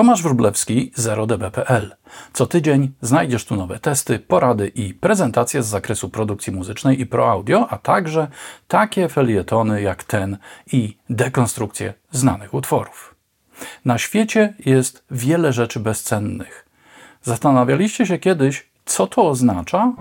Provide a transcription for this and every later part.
Tomasz Wróblewski, 0db.pl. Co tydzień znajdziesz tu nowe testy, porady i prezentacje z zakresu produkcji muzycznej i pro audio, a także takie felietony jak ten i dekonstrukcje znanych utworów. Na świecie jest wiele rzeczy bezcennych. Zastanawialiście się kiedyś, co to oznacza?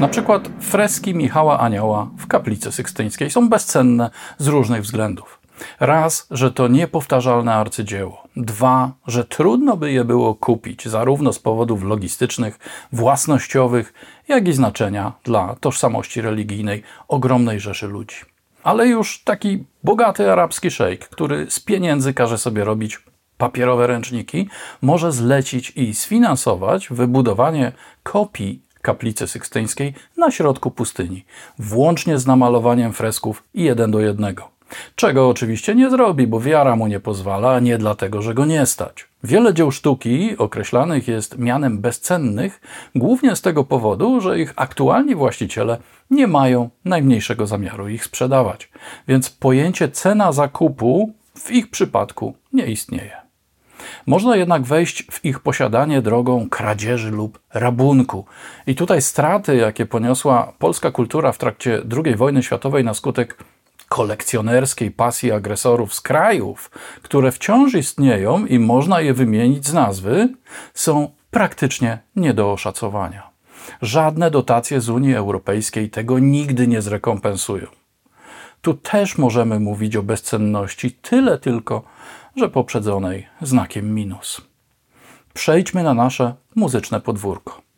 Na przykład freski Michała Anioła w kaplicy sykstyńskiej są bezcenne z różnych względów. Raz, że to niepowtarzalne arcydzieło. Dwa, że trudno by je było kupić, zarówno z powodów logistycznych, własnościowych, jak i znaczenia dla tożsamości religijnej ogromnej rzeszy ludzi. Ale już taki bogaty arabski szejk, który z pieniędzy każe sobie robić papierowe ręczniki, może zlecić i sfinansować wybudowanie kopii kaplicy sykstyńskiej na środku pustyni, włącznie z namalowaniem fresków jeden do jednego. Czego oczywiście nie zrobi, bo wiara mu nie pozwala, nie dlatego, że go nie stać. Wiele dzieł sztuki określanych jest mianem bezcennych, głównie z tego powodu, że ich aktualni właściciele nie mają najmniejszego zamiaru ich sprzedawać. Więc pojęcie cena zakupu w ich przypadku nie istnieje. Można jednak wejść w ich posiadanie drogą kradzieży lub rabunku. I tutaj straty, jakie poniosła polska kultura w trakcie II wojny światowej na skutek kolekcjonerskiej pasji agresorów z krajów, które wciąż istnieją i można je wymienić z nazwy, są praktycznie nie do oszacowania. Żadne dotacje z Unii Europejskiej tego nigdy nie zrekompensują. Tu też możemy mówić o bezcenności, tyle tylko, że poprzedzonej znakiem minus. Przejdźmy na nasze muzyczne podwórko.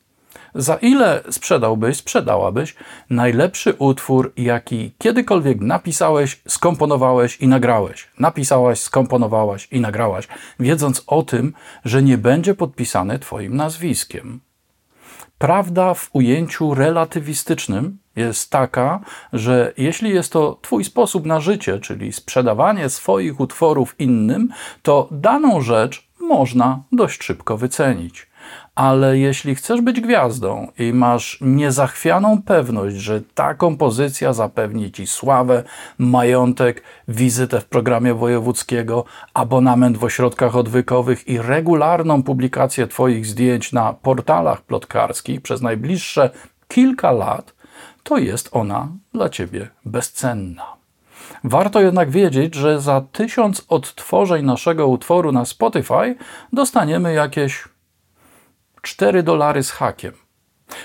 Za ile sprzedałbyś, sprzedałabyś najlepszy utwór, jaki kiedykolwiek napisałeś, skomponowałeś i nagrałeś? Napisałaś, skomponowałaś i nagrałaś, wiedząc o tym, że nie będzie podpisany Twoim nazwiskiem. Prawda w ujęciu relatywistycznym jest taka, że jeśli jest to Twój sposób na życie, czyli sprzedawanie swoich utworów innym, to daną rzecz można dość szybko wycenić. Ale jeśli chcesz być gwiazdą i masz niezachwianą pewność, że ta kompozycja zapewni ci sławę, majątek, wizytę w programie wojewódzkiego, abonament w ośrodkach odwykowych i regularną publikację Twoich zdjęć na portalach plotkarskich przez najbliższe kilka lat, to jest ona dla Ciebie bezcenna. Warto jednak wiedzieć, że za tysiąc odtworzeń naszego utworu na Spotify dostaniemy jakieś 4 dolary z hakiem.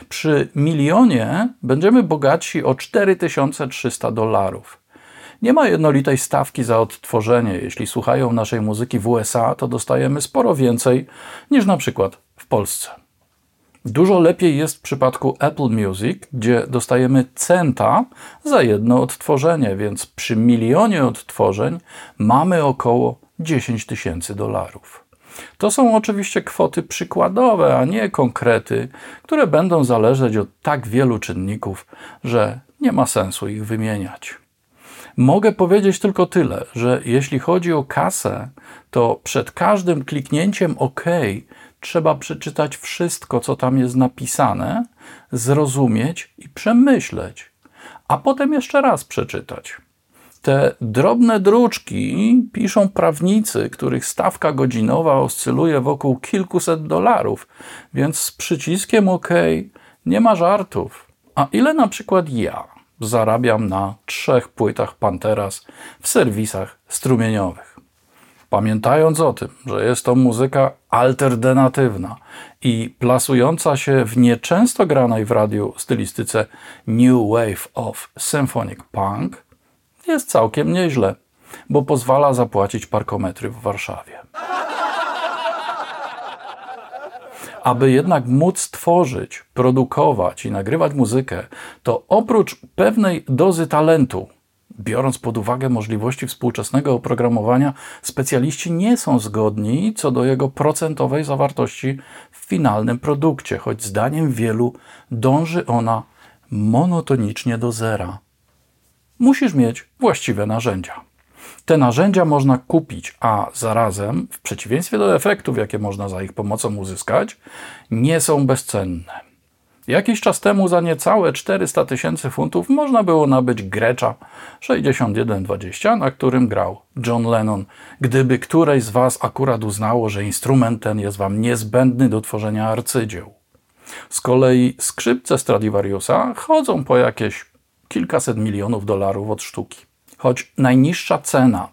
Przy milionie będziemy bogatsi o 4300 dolarów. Nie ma jednolitej stawki za odtworzenie. Jeśli słuchają naszej muzyki w USA, to dostajemy sporo więcej niż na przykład w Polsce. Dużo lepiej jest w przypadku Apple Music, gdzie dostajemy centa za jedno odtworzenie, więc przy milionie odtworzeń mamy około 10 tysięcy dolarów. To są oczywiście kwoty przykładowe, a nie konkrety, które będą zależeć od tak wielu czynników, że nie ma sensu ich wymieniać. Mogę powiedzieć tylko tyle, że jeśli chodzi o kasę, to przed każdym kliknięciem OK trzeba przeczytać wszystko, co tam jest napisane, zrozumieć i przemyśleć, a potem jeszcze raz przeczytać. Te drobne druczki piszą prawnicy, których stawka godzinowa oscyluje wokół kilkuset dolarów, więc z przyciskiem OK nie ma żartów. A ile na przykład ja zarabiam na trzech płytach Panteras w serwisach strumieniowych? Pamiętając o tym, że jest to muzyka alternatywna i plasująca się w nieczęsto granej w radiu stylistyce New Wave of Symphonic Punk, jest całkiem nieźle, bo pozwala zapłacić parkometry w Warszawie. Aby jednak móc tworzyć, produkować i nagrywać muzykę, to oprócz pewnej dozy talentu, biorąc pod uwagę możliwości współczesnego oprogramowania, specjaliści nie są zgodni co do jego procentowej zawartości w finalnym produkcie, choć zdaniem wielu dąży ona monotonicznie do zera musisz mieć właściwe narzędzia. Te narzędzia można kupić, a zarazem, w przeciwieństwie do efektów, jakie można za ich pomocą uzyskać, nie są bezcenne. Jakiś czas temu za niecałe 400 tysięcy funtów można było nabyć Grecza 6120, na którym grał John Lennon. Gdyby któreś z Was akurat uznało, że instrument ten jest Wam niezbędny do tworzenia arcydzieł. Z kolei skrzypce Stradivariusa chodzą po jakieś kilkaset milionów dolarów od sztuki. Choć najniższa cena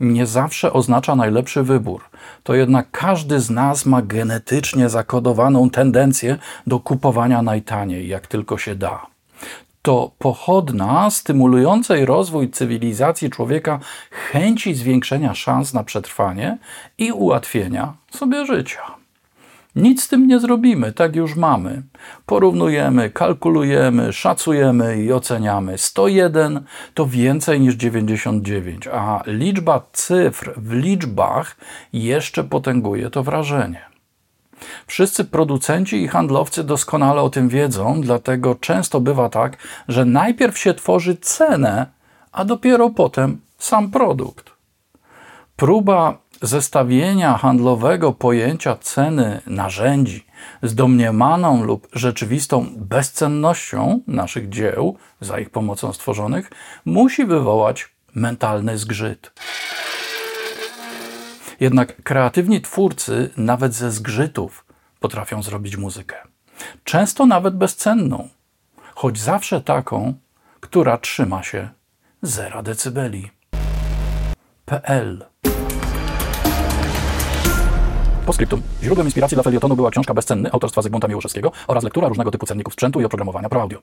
nie zawsze oznacza najlepszy wybór, to jednak każdy z nas ma genetycznie zakodowaną tendencję do kupowania najtaniej, jak tylko się da. To pochodna stymulującej rozwój cywilizacji człowieka chęci zwiększenia szans na przetrwanie i ułatwienia sobie życia. Nic z tym nie zrobimy, tak już mamy. Porównujemy, kalkulujemy, szacujemy i oceniamy. 101 to więcej niż 99, a liczba cyfr w liczbach jeszcze potęguje to wrażenie. Wszyscy producenci i handlowcy doskonale o tym wiedzą, dlatego często bywa tak, że najpierw się tworzy cenę, a dopiero potem sam produkt. Próba zestawienia handlowego pojęcia ceny narzędzi z domniemaną lub rzeczywistą bezcennością naszych dzieł za ich pomocą stworzonych musi wywołać mentalny zgrzyt. Jednak kreatywni twórcy nawet ze zgrzytów potrafią zrobić muzykę. Często nawet bezcenną, choć zawsze taką, która trzyma się zera decybeli. PL Postscriptum. Źródłem inspiracji dla felietonu była książka Bezcenny autorstwa Zygmunta Miłoszewskiego oraz lektura różnego typu cenników sprzętu i oprogramowania pro audio.